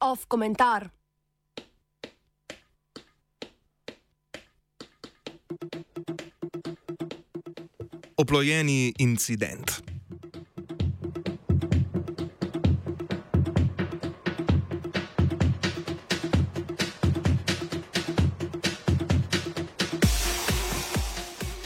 Off komentar. Oplojeni incident.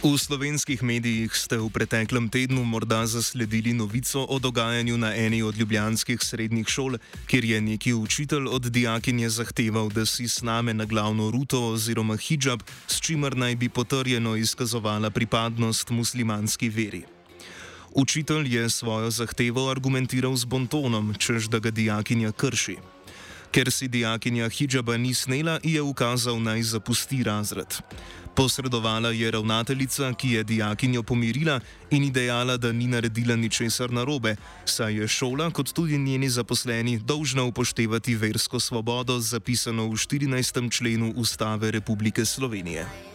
V slovenskih medijih ste v preteklem tednu morda zasledili novico o dogajanju na eni od ljubljanskih srednjih šol, kjer je neki učitelj od dijakinje zahteval, da si sname na glavno ruto oziroma hijab, s čimer naj bi potrjeno izkazovala pripadnost muslimanski veri. Učitelj je svojo zahtevo argumentiral z bontonom, čež da ga dijakinja krši. Ker si dijakinja hijaba ni snela, je ukazal naj zapusti razred. Posredovala je ravnateljica, ki je dijakinjo pomirila in ji dejala, da ni naredila ničesar narobe, saj je šola, kot tudi njeni zaposleni, dolžna upoštevati versko svobodo, zapisano v 14. členu Ustave Republike Slovenije.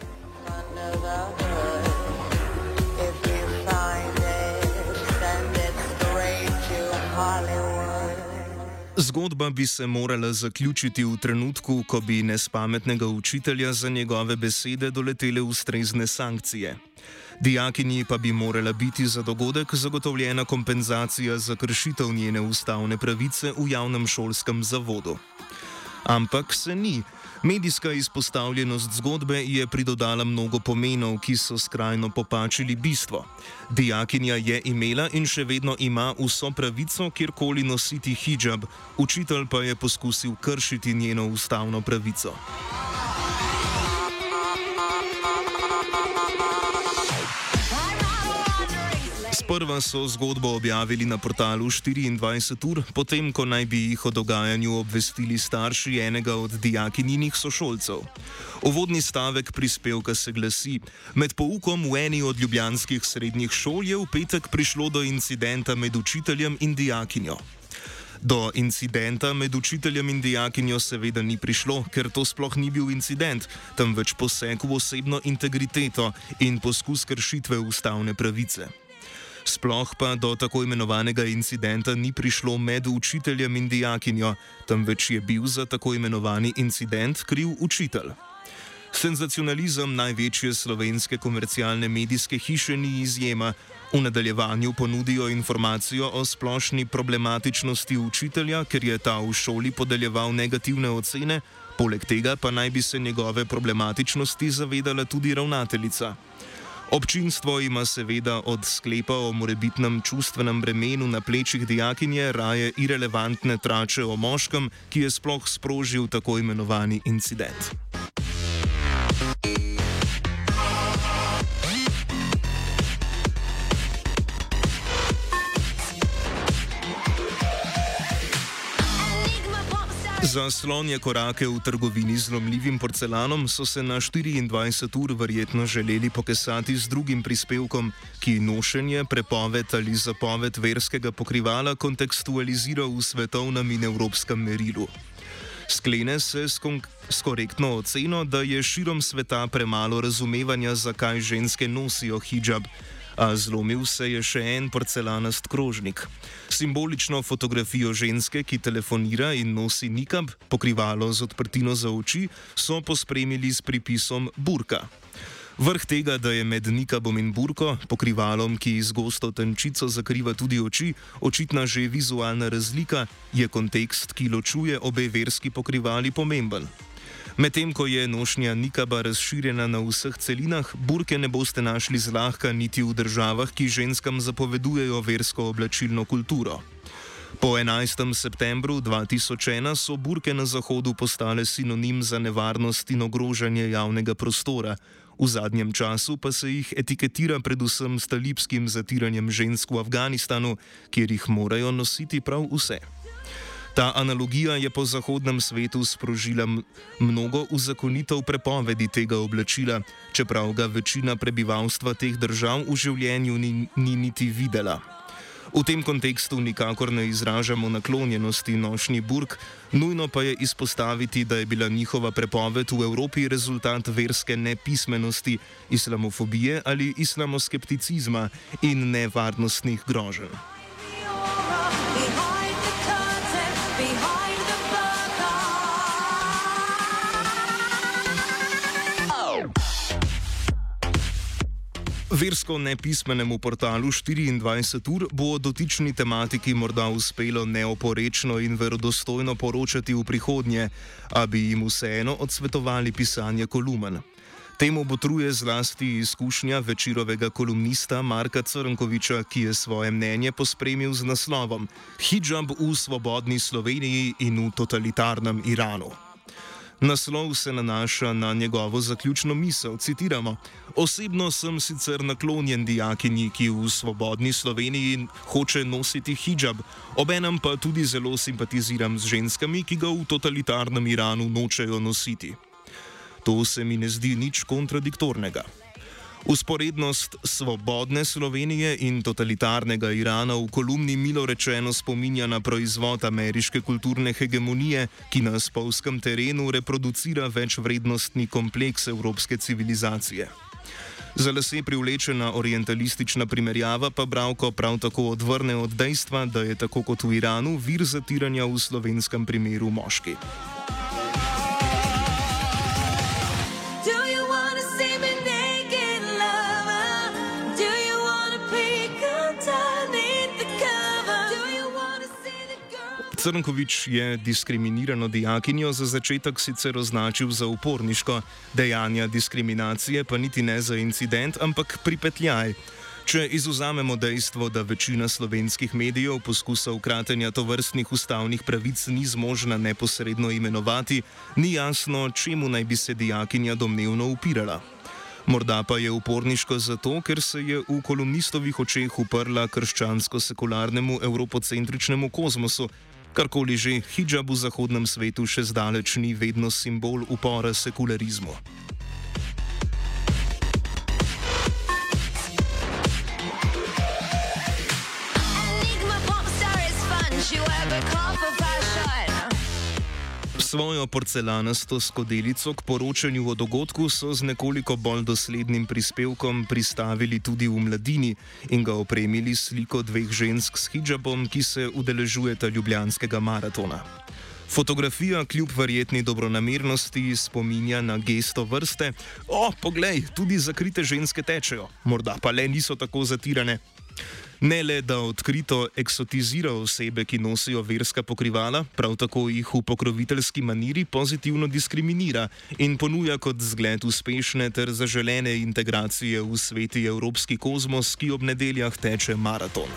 Zgodba bi se morala zaključiti v trenutku, ko bi nespametnega učitelja za njegove besede doletele ustrezne sankcije. Dijakinji pa bi morala biti za dogodek zagotovljena kompenzacija za kršitev njene ustavne pravice v javnem šolskem zavodu. Ampak se ni. Medijska izpostavljenost zgodbe je pridodala mnogo pomenov, ki so skrajno popačili bistvo. Dijakinja je imela in še vedno ima vso pravico, kjerkoli nositi hijab, učitelj pa je poskusil kršiti njeno ustavno pravico. Sprva so zgodbo objavili na portalu 24 ur, potem ko naj bi jih o dogajanju obvestili starši enega od dijakinjinih sošolcev. Uvodni stavek prispevka se glasi: Med poukom v eni od ljubljanskih srednjih šol je v petek prišlo do incidenta med učiteljem in dijakinjo. Do incidenta med učiteljem in dijakinjo seveda ni prišlo, ker to sploh ni bil incident, temveč poseg v osebno integriteto in poskus kršitve ustavne pravice. Sploh pa do tako imenovanega incidenta ni prišlo med učiteljem in dijakinjo, temveč je bil za tako imenovani incident kriv učitelj. Senzacionalizem največje slovenske komercialne medijske hiše ni izjema. V nadaljevanju ponudijo informacijo o splošni problematičnosti učitelja, ker je ta v šoli podeljeval negativne ocene, poleg tega pa naj bi se njegove problematičnosti zavedala tudi ravnateljica. Občinstvo ima seveda od sklepa o morebitnem čustvenem bremenu na plečih dijakinje raje irrelevantne trače o moškem, ki je sploh sprožil tako imenovani incident. Za slonje korake v trgovini z lomljivim porcelanom so se na 24 ur verjetno želeli pokesati z drugim prispevkom, ki nošenje, prepoved ali zapoved verskega pokrivala kontekstualizira v svetovnem in evropskem merilu. Sklene se s, s korektno oceno, da je širom sveta premalo razumevanja, zakaj ženske nosijo hijab a zlomil se je še en porcelanast krožnik. Simbolično fotografijo ženske, ki telefonira in nosi nikab, pokrivalo z odprtino za oči, so pospremili s pripisom Burka. Vrh tega, da je med nikabom in burko, pokrivalom, ki z gosto tenčico zakriva tudi oči, očitna že vizualna razlika, je kontekst, ki ločuje obe verski pokrivali, pomemben. Medtem ko je nošnja nikaba razširjena na vseh celinah, burke ne boste našli zlahka niti v državah, ki ženskam zapovedujejo versko oblačilno kulturo. Po 11. septembru 2001 so burke na Zahodu postale sinonim za nevarnost in ogrožanje javnega prostora, v zadnjem času pa se jih etiketira predvsem s talibskim zatiranjem žensk v Afganistanu, kjer jih morajo nositi prav vse. Ta analogija je po zahodnem svetu sprožila mnogo uzakonitev prepovedi tega oblačila, čeprav ga večina prebivalstva teh držav v življenju ni, ni niti videla. V tem kontekstu nikakor ne izražamo naklonjenosti nošnji burk, nujno pa je izpostaviti, da je bila njihova prepoved v Evropi rezultat verske nepismenosti, islamofobije ali islamoskepticizma in nevarnostnih groženj. Versko nepismenemu portalu 24 ur bo o dotični tematiki morda uspelo neoporečno in verodostojno poročati v prihodnje, a bi jim vseeno odsvetovali pisanje kolumen. Temu botruje zlasti izkušnja večerovega kolumnista Marka Crnkoviča, ki je svoje mnenje pospremil z naslovom Hijab v svobodni Sloveniji in v totalitarnem Iranu. Naslov se nanaša na njegovo zaključno misel. Citiramo: Osebno sem sicer naklonjen dijakinji, ki v svobodni Sloveniji hoče nositi hijab, obenem pa tudi zelo simpatiziram z ženskami, ki ga v totalitarnem Iranu nočejo nositi. To se mi ne zdi nič kontradiktornega. Usporednost svobodne Slovenije in totalitarnega Irana v kolumni milo rečeno spominja na proizvod ameriške kulturne hegemonije, ki na spolskem terenu reproducira večvrednostni kompleks evropske civilizacije. Za lase privlečena orientalistična primerjava pa Bravko prav tako odvrne od dejstva, da je tako kot v Iranu vir zatiranja v slovenskem primeru moški. Crnkovič je diskriminirano dijakinjo za začetek sicer označil za uporniško, dejanja diskriminacije pa niti ne za incident, ampak pripetljaj. Če izuzamemo dejstvo, da večina slovenskih medijev poskusov kratenja tovrstnih ustavnih pravic ni zmožna neposredno imenovati, ni jasno, čemu naj bi se dijakinja domnevno upirala. Morda pa je uporniško zato, ker se je v kolumnistovih očeh uprla krščansko-sekularnemu evropocentričnemu kozmosu, Karkoli že, hijab v zahodnem svetu še zdaleč ni vedno simbol upora sekularizmu. Enigma pop star is fun, she wear a call for Svojo porcelanasto skodelico k poročanju o dogodku so z nekoliko bolj doslednim prispevkom pristavili tudi v mladini in ga opremili sliko dveh žensk s hijabom, ki se udeležujeta ljubljanskega maratona. Fotografija kljub verjetni dobronamernosti spominja na gesto vrste: O, poglej, tudi zakrite ženske tečejo, morda pa le niso tako zatirane. Ne le, da odkrito eksotizira osebe, ki nosijo verska pokrivala, prav tako jih v pokroviteljski maniri pozitivno diskriminira in ponuja kot zgled uspešne ter zaželene integracije v sveti evropski kozmos, ki ob nedeljah teče maraton.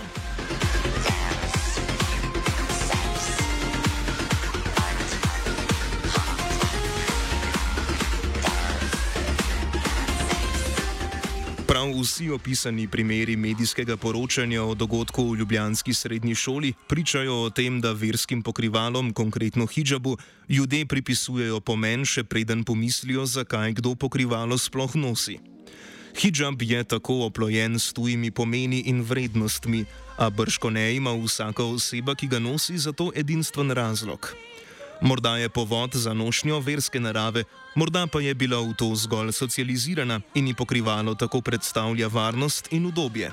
Prav vsi opisani primeri medijskega poročanja o dogodku v Ljubljanski srednji šoli pričajo o tem, da verskim pokrivalom, konkretno hijabu, ljudje pripisujejo pomen, še preden pomislijo, zakaj kdo pokrivalo sploh nosi. Hijab je tako oplojen s tujimi pomeni in vrednostmi, a brško ne ima vsaka oseba, ki ga nosi, za to edinstven razlog. Morda je povod za nošnjo verske narave, morda pa je bila v to zgolj socializirana in ji pokrivalo tako predstavlja varnost in udobje.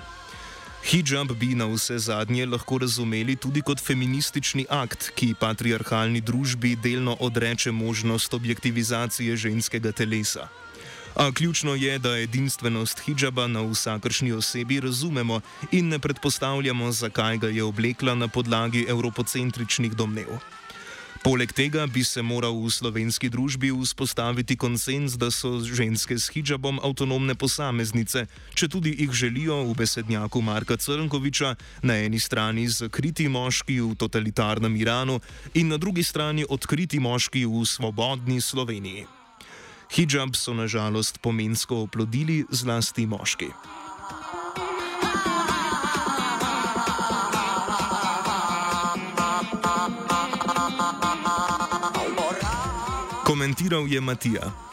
Hijab bi na vse zadnje lahko razumeli tudi kot feministični akt, ki patriarhalni družbi delno odreče možnost objektivizacije ženskega telesa. A ključno je, da edinstvenost hijaba na vsakršni osebi razumemo in ne predpostavljamo, zakaj ga je oblekla na podlagi evropocentričnih domnev. Poleg tega bi se moral v slovenski družbi vzpostaviti konsens, da so ženske s hijabom avtonomne posameznice, če tudi jih želijo v besednjaku Marka Crnkoviča na eni strani zakriti moški v totalitarnem Iranu in na drugi strani odkriti moški v svobodni Sloveniji. Hijab so nažalost pomensko oplodili zlasti moški. Komentiral je Matija.